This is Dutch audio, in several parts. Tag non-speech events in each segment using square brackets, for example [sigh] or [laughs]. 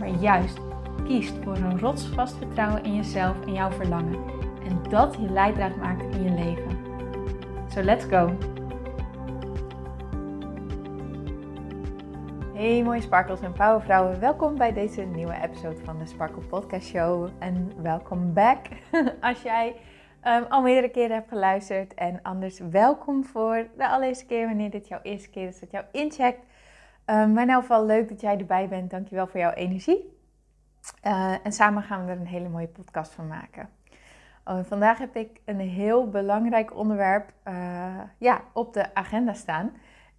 maar juist kiest voor een rotsvast vertrouwen in jezelf en jouw verlangen. En dat je leidraad maakt in je leven. So let's go! Hey mooie sparkles en powervrouwen, welkom bij deze nieuwe episode van de Sparkle Podcast Show. En welkom back [laughs] als jij um, al meerdere keren hebt geluisterd. En anders welkom voor de allereerste keer wanneer dit jouw eerste keer is dat jou incheckt. Um, maar in elk geval leuk dat jij erbij bent. Dankjewel voor jouw energie. Uh, en samen gaan we er een hele mooie podcast van maken. Oh, vandaag heb ik een heel belangrijk onderwerp uh, ja, op de agenda staan.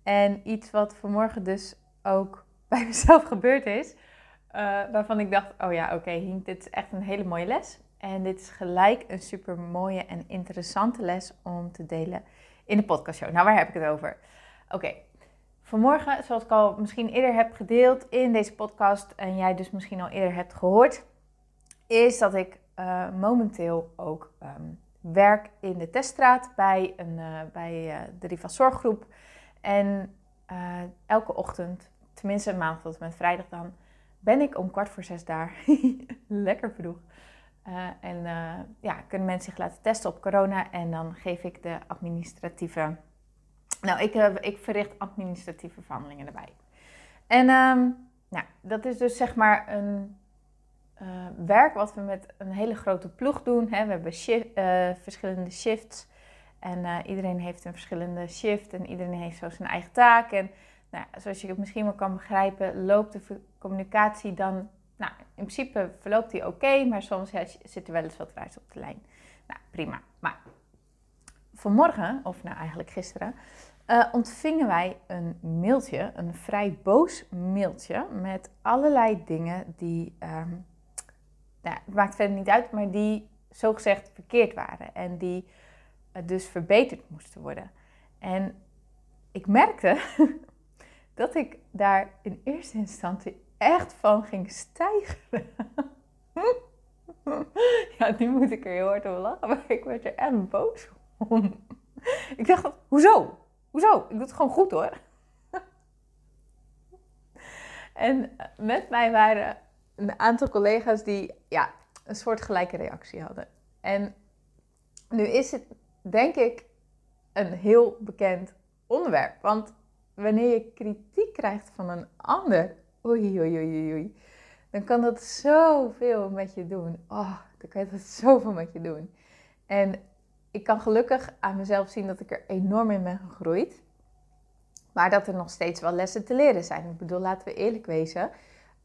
En iets wat vanmorgen dus ook [laughs] bij mezelf gebeurd is. Uh, waarvan ik dacht, oh ja, oké, dit is echt een hele mooie les. En dit is gelijk een super mooie en interessante les om te delen in de podcastshow. Nou, waar heb ik het over? Oké, Vanmorgen, zoals ik al misschien eerder heb gedeeld in deze podcast en jij dus misschien al eerder hebt gehoord, is dat ik uh, momenteel ook um, werk in de teststraat bij, een, uh, bij uh, de Riva Zorggroep. En elke ochtend, tenminste maandag tot en met vrijdag dan, ben ik om kwart voor zes daar. [laughs] Lekker vroeg. en ja, kunnen mensen zich laten testen op corona en dan geef ik de administratieve nou, ik, uh, ik verricht administratieve verhandelingen erbij. En um, nou, dat is dus zeg maar een uh, werk wat we met een hele grote ploeg doen. Hè. We hebben uh, verschillende shifts en iedereen heeft een verschillende shift en iedereen heeft zo zijn eigen taak. En nou, zoals je het misschien wel kan begrijpen, loopt de communicatie dan, nou, in principe verloopt die oké, maar soms ja, zit er wel eens wat ruis op de lijn. Nou, prima. Maar vanmorgen, of nou eigenlijk gisteren, uh, ontvingen wij een mailtje, een vrij boos mailtje met allerlei dingen die, um, nou, het maakt verder niet uit, maar die zogezegd verkeerd waren en die uh, dus verbeterd moesten worden. En ik merkte [laughs] dat ik daar in eerste instantie echt van ging stijgen. [laughs] ja, nu moet ik er heel hard om lachen, maar ik werd er echt boos om. [laughs] ik dacht, hoezo? Hoezo? Ik doe het gewoon goed hoor. [laughs] en met mij waren een aantal collega's die ja, een soort gelijke reactie hadden. En nu is het denk ik een heel bekend onderwerp. Want wanneer je kritiek krijgt van een ander, oei, oei, oei, oei, dan kan dat zoveel met je doen. Oh, dan kan dat [laughs] zoveel met je doen. En ik kan gelukkig aan mezelf zien dat ik er enorm in ben gegroeid. Maar dat er nog steeds wel lessen te leren zijn. Ik bedoel, laten we eerlijk wezen.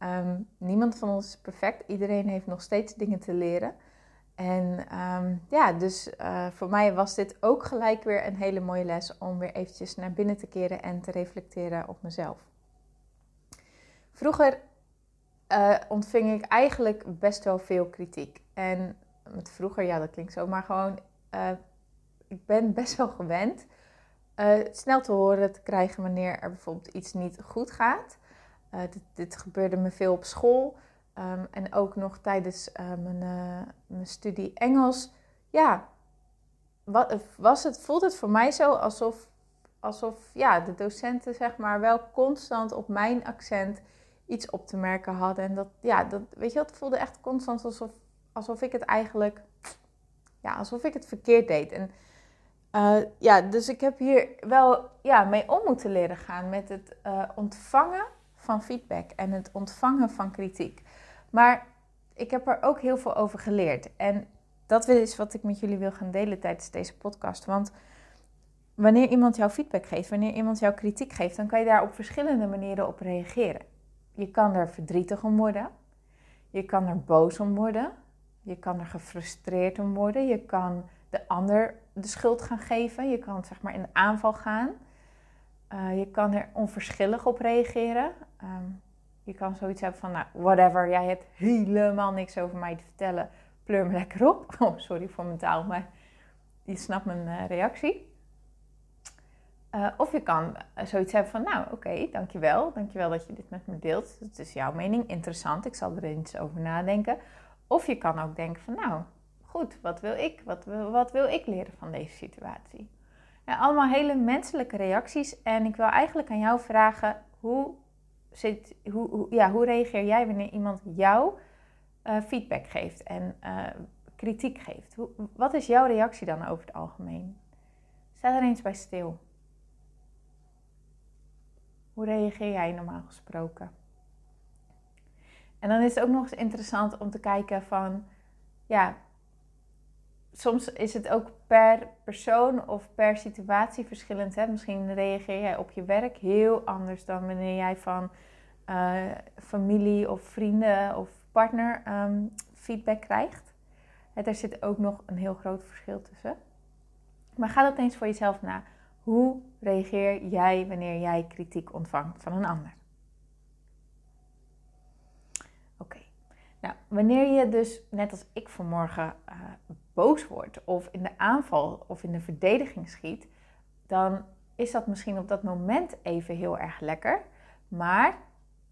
Um, niemand van ons is perfect. Iedereen heeft nog steeds dingen te leren. En um, ja, dus uh, voor mij was dit ook gelijk weer een hele mooie les om weer eventjes naar binnen te keren en te reflecteren op mezelf. Vroeger uh, ontving ik eigenlijk best wel veel kritiek. En met vroeger, ja, dat klinkt zo, maar gewoon uh, ik ben best wel gewend uh, snel te horen te krijgen wanneer er bijvoorbeeld iets niet goed gaat. Uh, dit, dit, gebeurde me veel op school um, en ook nog tijdens mijn, mijn, studie Engels. Ja, wat, was het, voelt het voor mij zo alsof, alsof ja, de docenten zeg maar wel constant op mijn accent iets op te merken hadden. En dat, ja, dat, weet je, dat voelde echt constant alsof, alsof ik het eigenlijk ja, alsof ik het verkeerd deed. En uh, ja, dus ik heb hier wel ja, mee om moeten leren gaan met het uh, ontvangen van feedback en het ontvangen van kritiek. Maar ik heb er ook heel veel over geleerd. En dat is wat ik met jullie wil gaan delen tijdens deze podcast. Want wanneer iemand jou feedback geeft, wanneer iemand jou kritiek geeft, dan kan je daar op verschillende manieren op reageren. Je kan er verdrietig om worden. Je kan er boos om worden. Je kan er gefrustreerd om worden. Je kan de ander de schuld gaan geven. Je kan zeg maar in de aanval gaan. Uh, je kan er onverschillig op reageren. Um, Je kan zoiets hebben van, nou, whatever, jij hebt helemaal niks over mij te vertellen. Pleur me lekker op. [laughs] Oh, sorry voor mijn taal, maar je snapt mijn uh, reactie. Uh, of je kan zoiets hebben van, nou, oké, dankjewel. Dankjewel dat je dit met me deelt. Het is jouw mening, interessant. Ik zal er eens over nadenken. Of je kan ook denken van, nou, goed, wat wil ik? Wat wil, wat wil ik leren van deze situatie? Allemaal hele menselijke reacties. En ik wil eigenlijk aan jou vragen, hoe, zit, hoe, ja, hoe reageer jij wanneer iemand jou uh, feedback geeft en uh, kritiek geeft? Hoe, wat is jouw reactie dan over het algemeen? Sta er eens bij stil. Hoe reageer jij normaal gesproken? En dan is het ook nog eens interessant om te kijken van, ja, soms is het ook per persoon of per situatie verschillend. Hè? Misschien reageer jij op je werk heel anders dan wanneer jij van uh, familie of vrienden of partner um, feedback krijgt. Hè, daar zit ook nog een heel groot verschil tussen. Maar ga dat eens voor jezelf na. Hoe reageer jij wanneer jij kritiek ontvangt van een ander? Oké, nou wanneer je dus net als ik vanmorgen uh, boos wordt of in de aanval of in de verdediging schiet, dan is dat misschien op dat moment even heel erg lekker. Maar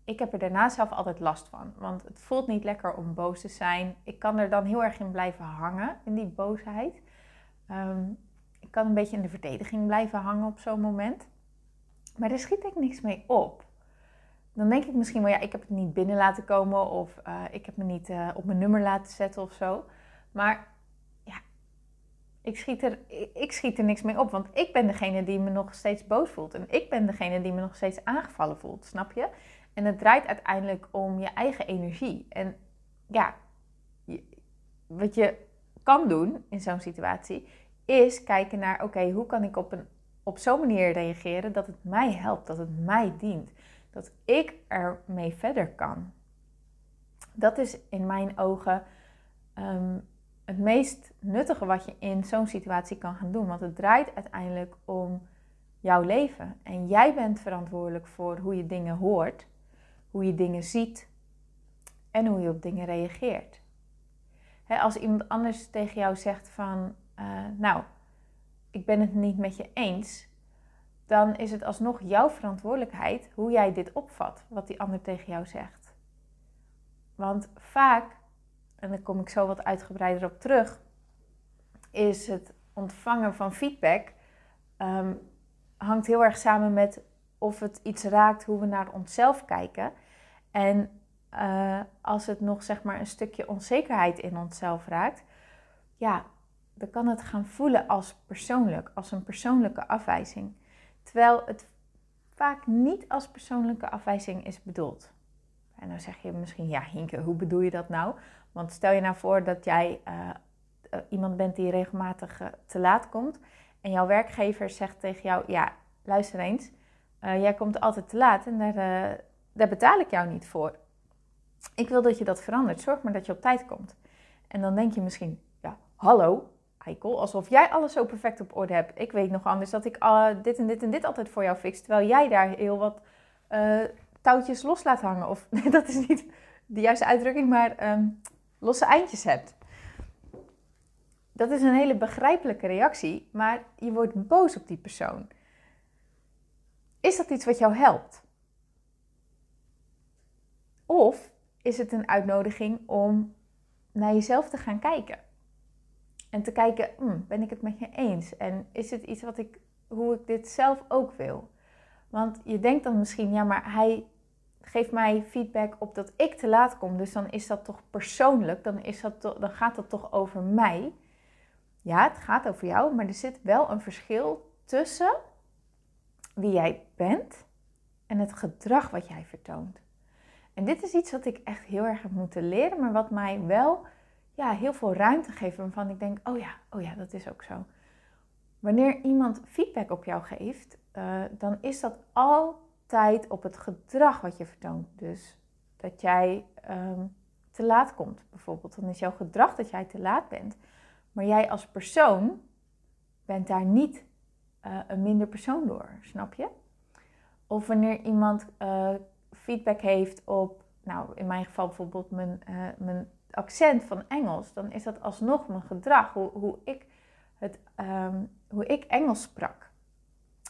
ik heb er daarna zelf altijd last van. Want het voelt niet lekker om boos te zijn. Ik kan er dan heel erg in blijven hangen, in die boosheid. Um, ik kan een beetje in de verdediging blijven hangen op zo'n moment. Maar daar schiet ik niks mee op. Dan denk ik misschien wel, ja, ik heb het niet binnen laten komen of uh, ik heb me niet uh, op mijn nummer laten zetten of zo. Maar ik schiet, er, ik schiet er niks mee op, want ik ben degene die me nog steeds boos voelt. En ik ben degene die me nog steeds aangevallen voelt, snap je? En het draait uiteindelijk om je eigen energie. En ja, wat je kan doen in zo'n situatie, is kijken naar: oké, hoe kan ik op, een, op zo'n manier reageren dat het mij helpt, dat het mij dient, dat ik ermee verder kan. Dat is in mijn ogen um, het meest nuttige wat je in zo'n situatie kan gaan doen. Want het draait uiteindelijk om jouw leven. En jij bent verantwoordelijk voor hoe je dingen hoort, hoe je dingen ziet en hoe je op dingen reageert. als iemand anders tegen jou zegt van, uh, nou, ik ben het niet met je eens, dan is het alsnog jouw verantwoordelijkheid hoe jij dit opvat, wat die ander tegen jou zegt. Want vaak en daar kom ik zo wat uitgebreider op terug, is het ontvangen van feedback um, hangt heel erg samen met of het iets raakt hoe we naar onszelf kijken. En uh, als het nog zeg maar een stukje onzekerheid in onszelf raakt, ja, dan kan het gaan voelen als persoonlijk, als een persoonlijke afwijzing. Terwijl het vaak niet als persoonlijke afwijzing is bedoeld. En dan zeg je misschien, ja Hinke, hoe bedoel je dat nou? Want stel je nou voor dat jij uh, iemand bent die regelmatig uh, te laat komt. En jouw werkgever zegt tegen jou: Ja, luister eens, jij komt altijd te laat en daar, daar betaal ik jou niet voor. Ik wil dat je dat verandert. Zorg maar dat je op tijd komt. En dan denk je misschien: Ja, hallo, Eikel, alsof jij alles zo perfect op orde hebt. Ik weet nog anders dat ik dit en dit en dit altijd voor jou fix. Terwijl jij daar heel wat touwtjes los laat hangen. Of [laughs] dat is niet de juiste uitdrukking, maar um, losse eindjes hebt. Dat is een hele begrijpelijke reactie, maar je wordt boos op die persoon. Is dat iets wat jou helpt? Of is het een uitnodiging om naar jezelf te gaan kijken? En te kijken, hm, ben ik het met je eens? En is het iets wat ik, hoe ik dit zelf ook wil? Want je denkt dan misschien, ja, maar hij geef mij feedback op dat ik te laat kom. Dus dan is dat toch persoonlijk, dan, is dat dan gaat dat toch over mij. Ja, het gaat over jou, maar er zit wel een verschil tussen wie jij bent en het gedrag wat jij vertoont. En dit is iets wat ik echt heel erg heb moeten leren, maar wat mij wel ja, heel veel ruimte geeft. Waarvan ik denk, oh ja, oh ja, dat is ook zo. Wanneer iemand feedback op jou geeft, uh, dan is dat al tijd op het gedrag wat je vertoont. Dus dat jij ehm, te laat komt, bijvoorbeeld. Dan is jouw gedrag dat jij te laat bent. Maar jij als persoon bent daar niet uh, een minder persoon door, snap je? Of wanneer iemand uh, feedback heeft op, nou in mijn geval bijvoorbeeld mijn, mijn accent van Engels, dan is dat alsnog mijn gedrag, hoe, hoe, ik, het, ehm, hoe ik Engels sprak.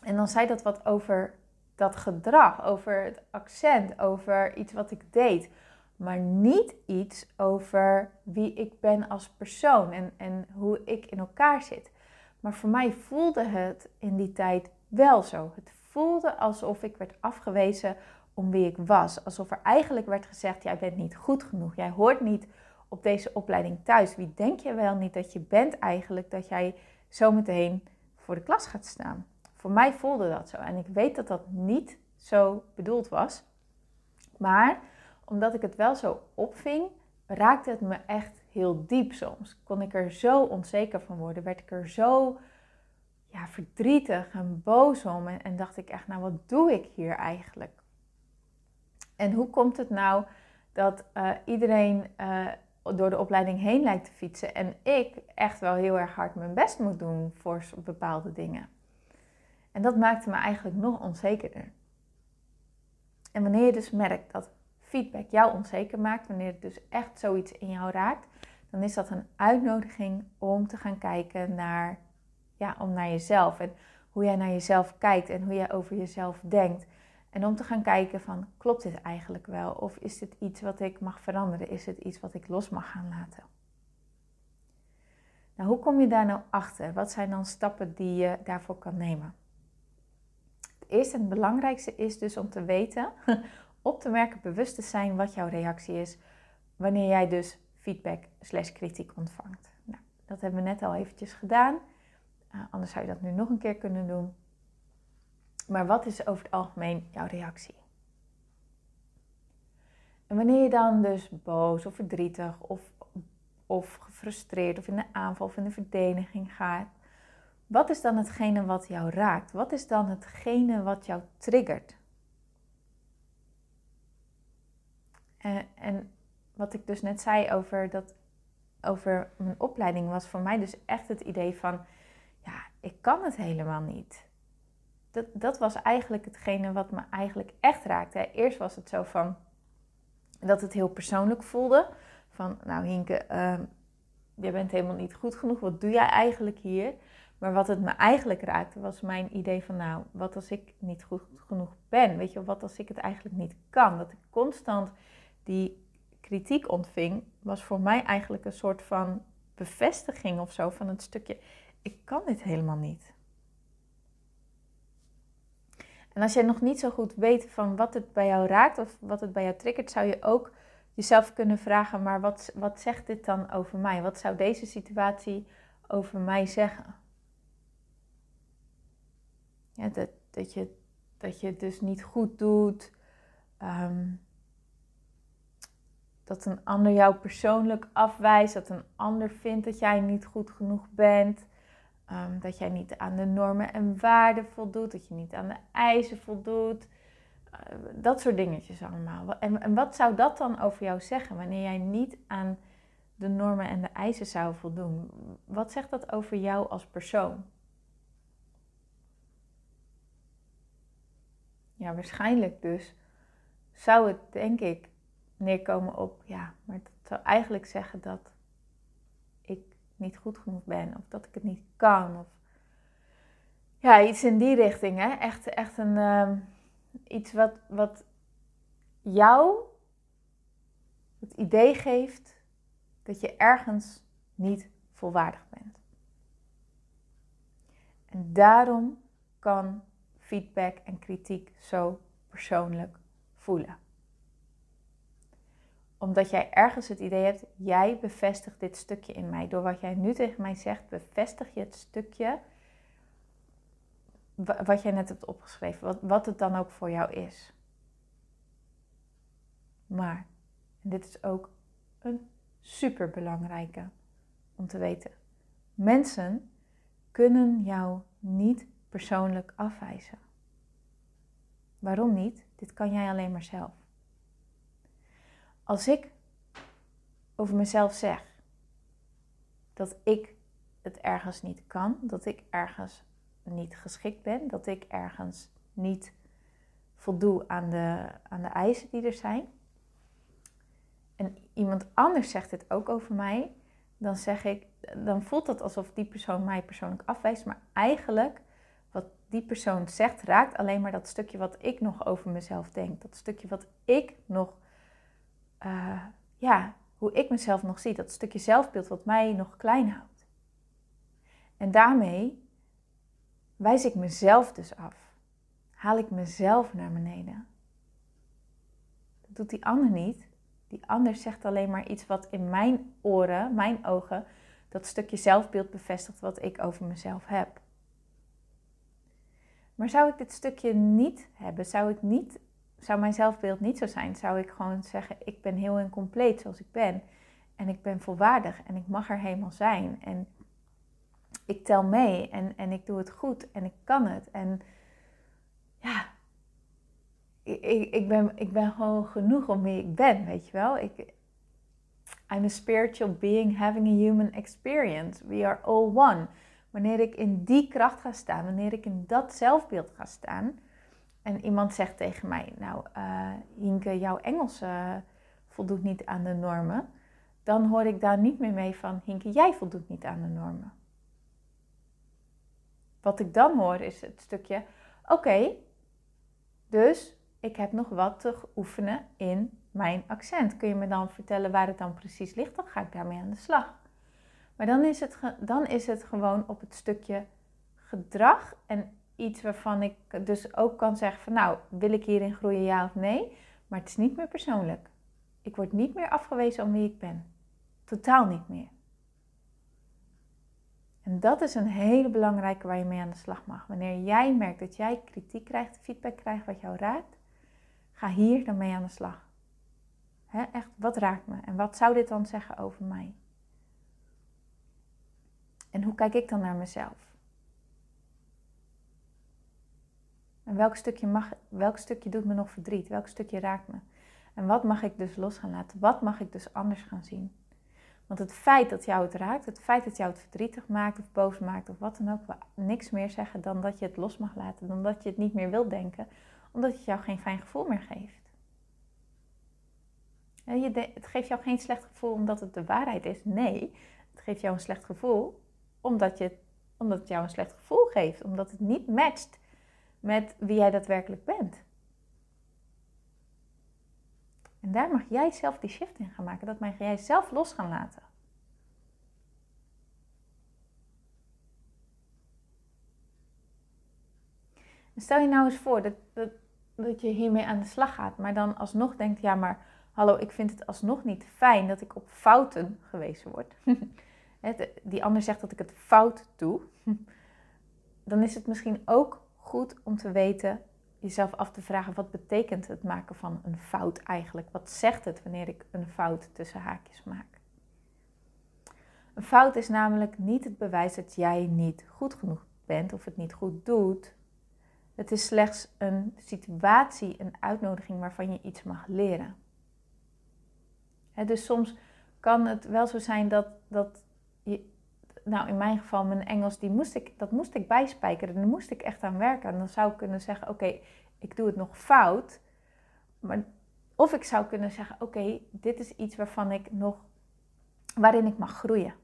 En dan zei dat wat over dat gedrag, over het accent, over iets wat ik deed, maar niet iets over wie ik ben als persoon en, en hoe ik in elkaar zit. Maar voor mij voelde het in die tijd wel zo. Het voelde alsof ik werd afgewezen om wie ik was. Alsof er eigenlijk werd gezegd: jij bent niet goed genoeg. Jij hoort niet op deze opleiding thuis. Wie denk je wel niet dat je bent eigenlijk dat jij zometeen voor de klas gaat staan? Voor mij voelde dat zo. En ik weet dat dat niet zo bedoeld was. Maar omdat ik het wel zo opving, raakte het me echt heel diep soms. Kon ik er zo onzeker van worden, werd ik er zo ja, verdrietig en boos om. En, dacht ik echt, nou wat doe ik hier eigenlijk? En hoe komt het nou dat uh, iedereen uh, door de opleiding heen lijkt te fietsen en ik echt wel heel erg hard mijn best moet doen voor bepaalde dingen? En dat maakte me eigenlijk nog onzekerder. En wanneer je dus merkt dat feedback jou onzeker maakt, wanneer het dus echt zoiets in jou raakt, dan is dat een uitnodiging om te gaan kijken naar, ja, om naar jezelf en hoe jij naar jezelf kijkt en hoe jij over jezelf denkt. En om te gaan kijken van, klopt dit eigenlijk wel? Of is dit iets wat ik mag veranderen? Is het iets wat ik los mag gaan laten? Nou, hoe kom je daar nou achter? Wat zijn dan stappen die je daarvoor kan nemen? Het eerste en het belangrijkste is dus om te weten, [laughs] op te merken, bewust te zijn wat jouw reactie is wanneer jij dus feedback slash kritiek ontvangt. Nou, dat hebben we net al eventjes gedaan. Uh, anders zou je dat nu nog een keer kunnen doen. Maar wat is over het algemeen jouw reactie? En wanneer je dan dus boos of verdrietig of, of gefrustreerd of in de aanval of in de verdediging gaat, wat is dan hetgene wat jou raakt? Wat is dan hetgene wat jou triggert? En, en wat ik dus net zei over, dat, over mijn opleiding was voor mij dus echt het idee van, ja, ik kan het helemaal niet. Dat, dat was eigenlijk hetgene wat me eigenlijk echt raakte. Eerst was het zo van dat het heel persoonlijk voelde. Van, nou Hinke, uh, je bent helemaal niet goed genoeg. Wat doe jij eigenlijk hier? Maar wat het me eigenlijk raakte, was mijn idee van, nou, wat als ik niet goed genoeg ben? Weet je, wat als ik het eigenlijk niet kan? Dat ik constant die kritiek ontving, was voor mij eigenlijk een soort van bevestiging of zo van het stukje, ik kan dit helemaal niet. En als jij nog niet zo goed weet van wat het bij jou raakt of wat het bij jou triggert, zou je ook jezelf kunnen vragen, maar wat, wat zegt dit dan over mij? Wat zou deze situatie over mij zeggen? Ja, dat, dat, je, dat je het dus niet goed doet. Ehm, dat een ander jou persoonlijk afwijst. Dat een ander vindt dat jij niet goed genoeg bent. Ehm, dat jij niet aan de normen en waarden voldoet. Dat je niet aan de eisen voldoet. Uh, dat soort dingetjes allemaal. En, en wat zou dat dan over jou zeggen wanneer jij niet aan de normen en de eisen zou voldoen? Wat zegt dat over jou als persoon? Ja, waarschijnlijk dus zou het denk ik neerkomen op, ja, maar dat zou eigenlijk zeggen dat niet goed genoeg ben of dat ik het niet kan. Of ja, iets in die richting, hè? Echt, echt een, uh, iets wat, wat jou het idee geeft dat je ergens niet volwaardig bent. En daarom kan feedback en kritiek zo persoonlijk voelen. Omdat jij ergens het idee hebt, jij bevestigt dit stukje in mij. Door wat jij nu tegen mij zegt, bevestig je het stukje wat jij net hebt opgeschreven, wat, wat het dan ook voor jou is. Maar, en dit is ook een super belangrijke om te weten. Mensen kunnen jou niet persoonlijk afwijzen. Waarom niet? Dit kan jij alleen maar zelf. Als ik over mezelf zeg dat ik het ergens niet kan, dat ik ergens niet geschikt ben, dat ik ergens niet voldoe aan de, aan de eisen die er zijn. En iemand anders zegt het ook over mij, dan zeg ik, dan voelt dat alsof die persoon mij persoonlijk afwijst. Maar eigenlijk, wat die persoon zegt, raakt alleen maar dat stukje wat ik nog over mezelf denk. Dat stukje wat ik nog, uh, ja, hoe ik mezelf nog zie. Dat stukje zelfbeeld wat mij nog klein houdt. En daarmee wijs ik mezelf dus af. Haal ik mezelf naar beneden. Dat doet die ander niet. Die ander zegt alleen maar iets wat in mijn oren, mijn ogen, dat stukje zelfbeeld bevestigt wat ik over mezelf heb. Maar zou ik dit stukje niet hebben, zou ik niet, zou mijn zelfbeeld niet zo zijn, zou ik gewoon zeggen: ik ben heel en compleet zoals ik ben. En ik ben volwaardig en ik mag er helemaal zijn. En ik tel mee en, en ik doe het goed en ik kan het. En ja, ik, ik, ben, ik ben gewoon genoeg om wie ik ben, weet je wel. Ik, I'm a spiritual being having a human experience. We are all one. Wanneer ik in die kracht ga staan, wanneer ik in dat zelfbeeld ga staan. En iemand zegt tegen mij, nou uh, Hinke, jouw Engels uh, voldoet niet aan de normen. Dan hoor ik daar niet meer mee van, Hinke, jij voldoet niet aan de normen. Wat ik dan hoor is het stukje, oké, dus ik heb nog wat te oefenen in mijn accent. Kun je me dan vertellen waar het dan precies ligt? Dan ga ik daarmee aan de slag. Maar dan is het, dan is het gewoon op het stukje gedrag en iets waarvan ik dus ook kan zeggen van nou, wil ik hierin groeien ja of nee? Maar het is niet meer persoonlijk. Ik word niet meer afgewezen om wie ik ben. Totaal niet meer. En dat is een hele belangrijke waar je mee aan de slag mag. Wanneer jij merkt dat jij kritiek krijgt, feedback krijgt wat jou raakt, ga hier dan mee aan de slag. echt, wat raakt me? En wat zou dit dan zeggen over mij? En hoe kijk ik dan naar mezelf? En welk stukje, mag, welk stukje doet me nog verdriet? Welk stukje raakt me? En wat mag ik dus los gaan laten? Wat mag ik dus anders gaan zien? Want het feit dat jou het raakt, het feit dat jou het verdrietig maakt of boos maakt of wat dan ook, wil niks meer zeggen dan dat je het los mag laten, dan dat je het niet meer wilt denken, omdat het jou geen fijn gevoel meer geeft. Het geeft jou geen slecht gevoel omdat het de waarheid is. Nee, het geeft jou een slecht gevoel omdat, je, omdat het jou een slecht gevoel geeft. Omdat het niet matcht met wie jij daadwerkelijk bent. En daar mag jij zelf die shift in gaan maken. Dat mag jij zelf los gaan laten. stel je nou eens voor dat, dat, dat je hiermee aan de slag gaat, maar dan alsnog denkt, ja maar hallo, ik vind het alsnog niet fijn dat ik op fouten gewezen word. [laughs] Die ander zegt dat ik het fout doe. [laughs] Dan is het misschien ook goed om te weten jezelf af te vragen: wat betekent het maken van een fout eigenlijk? Wat zegt het wanneer ik een fout tussen haakjes maak? Een fout is namelijk niet het bewijs dat jij niet goed genoeg bent of het niet goed doet. Het is slechts een situatie, een uitnodiging waarvan je iets mag leren. dus soms kan het wel zo zijn dat, dat je, nou in mijn geval, mijn Engels, die moest ik, dat moest ik bijspijkeren. Daar moest ik echt aan werken. En dan zou ik kunnen zeggen, oké, ik doe het nog fout. Maar, of ik zou kunnen zeggen, oké, dit is iets waarvan ik nog, waarin ik mag groeien.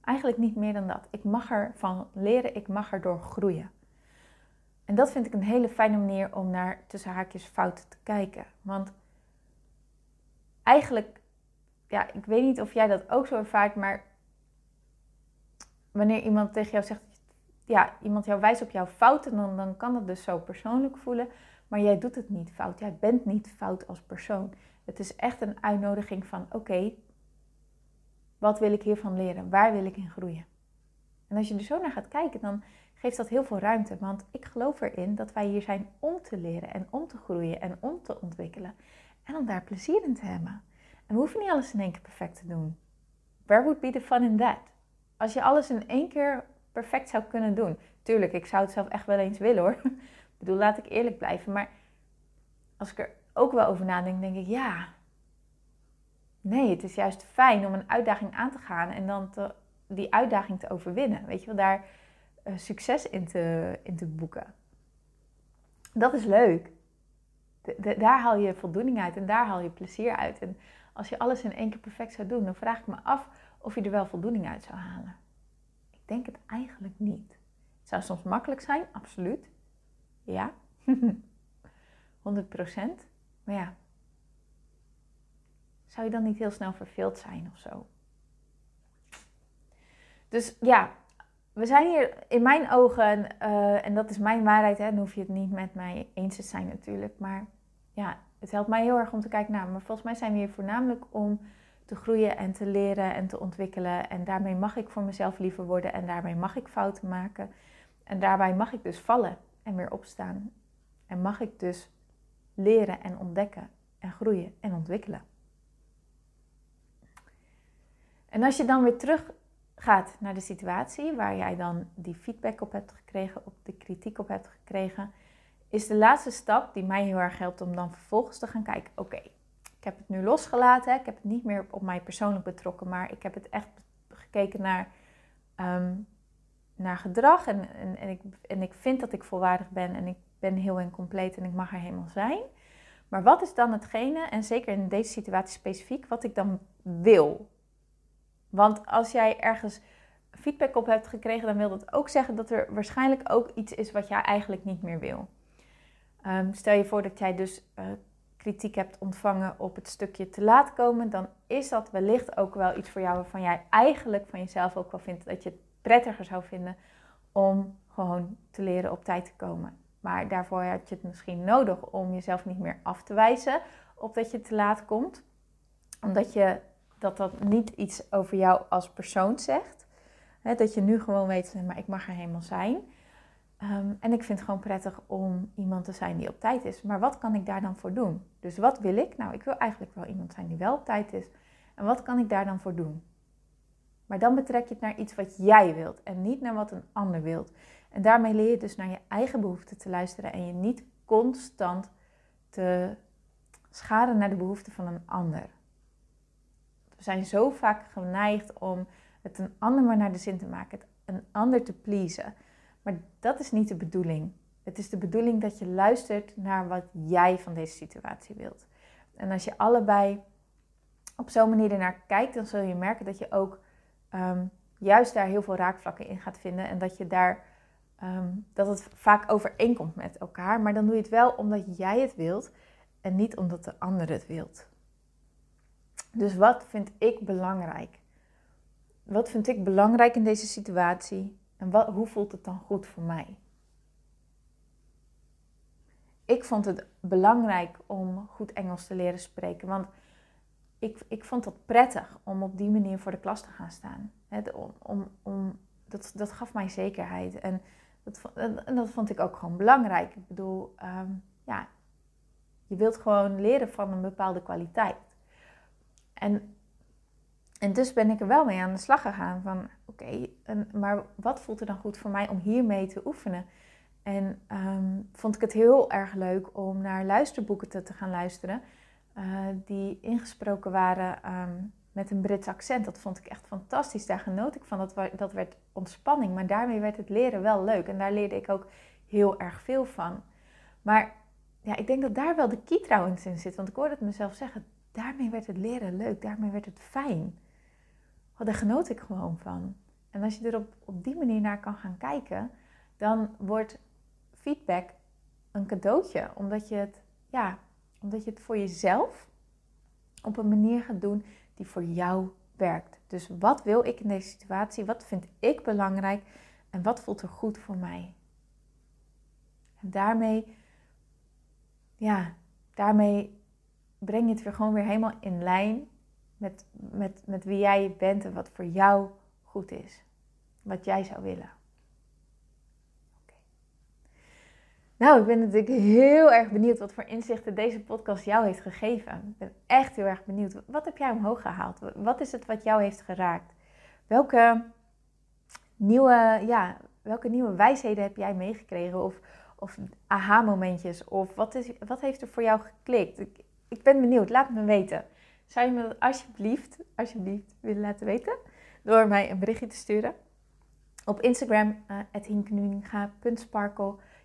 Eigenlijk niet meer dan dat. Ik mag ervan leren, ik mag erdoor groeien. En dat vind ik een hele fijne manier om naar tussen haakjes fouten te kijken. Want eigenlijk, ja, ik weet niet of jij dat ook zo ervaart, maar wanneer iemand tegen jou zegt, ja, iemand jou wijst op jouw fouten, dan, kan dat dus zo persoonlijk voelen. Maar jij doet het niet fout. Jij bent niet fout als persoon. Het is echt een uitnodiging van: oké, wat wil ik hiervan leren? Waar wil ik in groeien? En als je er zo naar gaat kijken, dan geeft dat heel veel ruimte. Want ik geloof erin dat wij hier zijn om te leren en om te groeien en om te ontwikkelen. En om daar plezier in te hebben. En we hoeven niet alles in één keer perfect te doen. Where would be the fun in that? Als je alles in één keer perfect zou kunnen doen. Tuurlijk, ik zou het zelf echt wel eens willen hoor. [laughs] ik bedoel, laat ik eerlijk blijven. Maar als ik er ook wel over nadenk, denk ik ja. Nee, het is juist fijn om een uitdaging aan te gaan en dan die uitdaging te overwinnen. Weet je wel, daar uh, succes in te, in te boeken. dat is leuk. daar haal je voldoening uit en daar haal je plezier uit. En als je alles in één keer perfect zou doen, dan vraag ik me af of je er wel voldoening uit zou halen. Ik denk het eigenlijk niet. Het zou soms makkelijk zijn, absoluut. Ja, [laughs] 100 procent. Maar ja, zou je dan niet heel snel verveeld zijn of zo? Dus ja, we zijn hier in mijn ogen, uh, en dat is mijn waarheid, hè, dan hoef je het niet met mij eens te zijn natuurlijk. Maar ja, het helpt mij heel erg om te kijken naar. Maar volgens mij zijn we hier voornamelijk om te groeien en te leren en te ontwikkelen. En daarmee mag ik voor mezelf liever worden en daarmee mag ik fouten maken. En daarbij mag ik dus vallen en weer opstaan. En mag ik dus leren en ontdekken en groeien en ontwikkelen. En als je dan weer terug gaat naar de situatie waar jij dan die feedback op hebt gekregen, op de kritiek op hebt gekregen, is de laatste stap die mij heel erg helpt om dan vervolgens te gaan kijken: oké, ik heb het nu losgelaten, ik heb het niet meer op mij persoonlijk betrokken, maar ik heb het echt gekeken naar, ehm, naar gedrag en, en, en, ik, en ik vind dat ik volwaardig ben en ik ben heel en compleet en ik mag er helemaal zijn. Maar wat is dan hetgene, en zeker in deze situatie specifiek, wat ik dan wil? Want als jij ergens feedback op hebt gekregen, dan wil dat ook zeggen dat er waarschijnlijk ook iets is wat jij eigenlijk niet meer wil. Ehm, stel je voor dat jij dus uh, kritiek hebt ontvangen op het stukje te laat komen, dan is dat wellicht ook wel iets voor jou waarvan jij eigenlijk van jezelf ook wel vindt dat je het prettiger zou vinden om gewoon te leren op tijd te komen. Maar daarvoor had je het misschien nodig om jezelf niet meer af te wijzen op dat je te laat komt. Omdat je dat dat niet iets over jou als persoon zegt. dat je nu gewoon weet, maar ik mag er helemaal zijn. Ehm, en ik vind het gewoon prettig om iemand te zijn die op tijd is. Maar wat kan ik daar dan voor doen? Dus wat wil ik? Nou, ik wil eigenlijk wel iemand zijn die wel op tijd is. En wat kan ik daar dan voor doen? Maar dan betrek je het naar iets wat jij wilt en niet naar wat een ander wilt. En daarmee leer je dus naar je eigen behoeften te luisteren en je niet constant te schaden naar de behoeften van een ander. We zijn zo vaak geneigd om het een ander maar naar de zin te maken, het een ander te pleasen. Maar dat is niet de bedoeling. Het is de bedoeling dat je luistert naar wat jij van deze situatie wilt. En als je allebei op zo'n manier ernaar kijkt, dan zul je merken dat je ook ehm, juist daar heel veel raakvlakken in gaat vinden. En dat je daar Ehm, dat het vaak overeenkomt met elkaar. Maar dan doe je het wel omdat jij het wilt en niet omdat de ander het wilt. Dus wat vind ik belangrijk? Wat vind ik belangrijk in deze situatie? En wat, hoe voelt het dan goed voor mij? Ik vond het belangrijk om goed Engels te leren spreken. Want ik, ik vond het prettig om op die manier voor de klas te gaan staan. om, om, om, dat, dat gaf mij zekerheid. En dat, en dat vond ik ook gewoon belangrijk. Ik bedoel, ehm, ja, je wilt gewoon leren van een bepaalde kwaliteit. En, en dus ben ik er wel mee aan de slag gegaan van, oké, maar wat voelt er dan goed voor mij om hiermee te oefenen? En um, vond ik het heel erg leuk om naar luisterboeken te, gaan luisteren, uh, die ingesproken waren um, met een Brits accent. Dat vond ik echt fantastisch. Daar genoot ik van. Dat, dat werd ontspanning. Maar daarmee werd het leren wel leuk. En daar leerde ik ook heel erg veel van. Maar ja, ik denk dat daar wel de key trouwens in zit. Want ik hoorde het mezelf zeggen. Daarmee werd het leren leuk. Daarmee werd het fijn. Oh, daar genoot ik gewoon van. En als je er op, op die manier naar kan gaan kijken, dan wordt feedback een cadeautje. Omdat je het, ja, omdat je het voor jezelf op een manier gaat doen die voor jou werkt. Dus wat wil ik in deze situatie? Wat vind ik belangrijk? En wat voelt er goed voor mij? En daarmee, ja, daarmee breng je het weer gewoon weer helemaal in lijn met, met, met wie jij bent en wat voor jou goed is. Wat jij zou willen. Nou, ik ben natuurlijk heel erg benieuwd wat voor inzichten deze podcast jou heeft gegeven. Ik ben echt heel erg benieuwd. Wat heb jij omhoog gehaald? Wat is het wat jou heeft geraakt? Welke nieuwe, ja, welke nieuwe wijsheden heb jij meegekregen? Of, of aha-momentjes? Of wat, is, wat heeft er voor jou geklikt? Ik, ik ben benieuwd. Laat me weten. Zou je me dat alsjeblieft, alsjeblieft willen laten weten? Door mij een berichtje te sturen. Op Instagram, uh,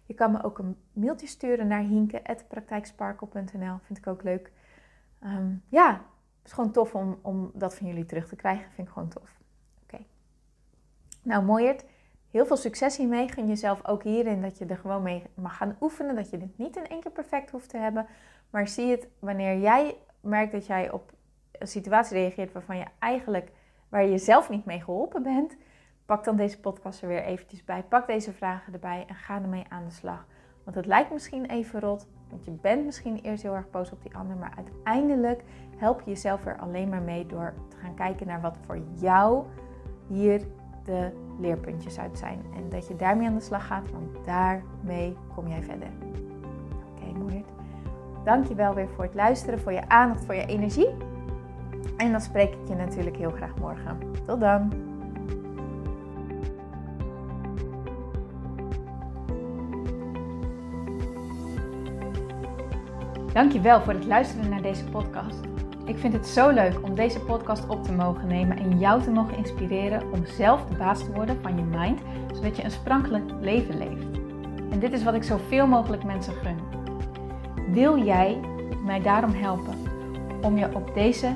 Je kan me ook een mailtje sturen naar hinke.praktijksparkle.nl. Vind ik ook leuk. Ehm, ja, het is gewoon tof om, om dat van jullie terug te krijgen. Vind ik gewoon tof. Oké. Nou, mooiert. Heel veel succes hiermee. Gun jezelf ook hierin dat je er gewoon mee mag gaan oefenen. Dat je dit niet in één keer perfect hoeft te hebben. Maar zie het wanneer jij merkt dat jij op een situatie reageert waarvan je eigenlijk, waar je zelf niet mee geholpen bent. Pak dan deze podcast er weer eventjes bij. Pak deze vragen erbij en ga ermee aan de slag. Want het lijkt misschien even rot, want je bent misschien eerst heel erg boos op die ander, maar uiteindelijk help je jezelf er alleen maar mee door te gaan kijken naar wat voor jou hier de leerpuntjes uit zijn. En dat je daarmee aan de slag gaat, want daarmee kom jij verder. Oké, okay, mooi. Dankjewel weer voor het luisteren, voor je aandacht, voor je energie. En dan spreek ik je natuurlijk heel graag morgen. Tot dan! Dankjewel voor het luisteren naar deze podcast. Ik vind het zo leuk om deze podcast op te mogen nemen en jou te mogen inspireren om zelf de baas te worden van je mind, zodat je een sprankelijk leven leeft. En dit is wat ik zoveel mogelijk mensen gun. Wil jij mij daarom helpen om je op deze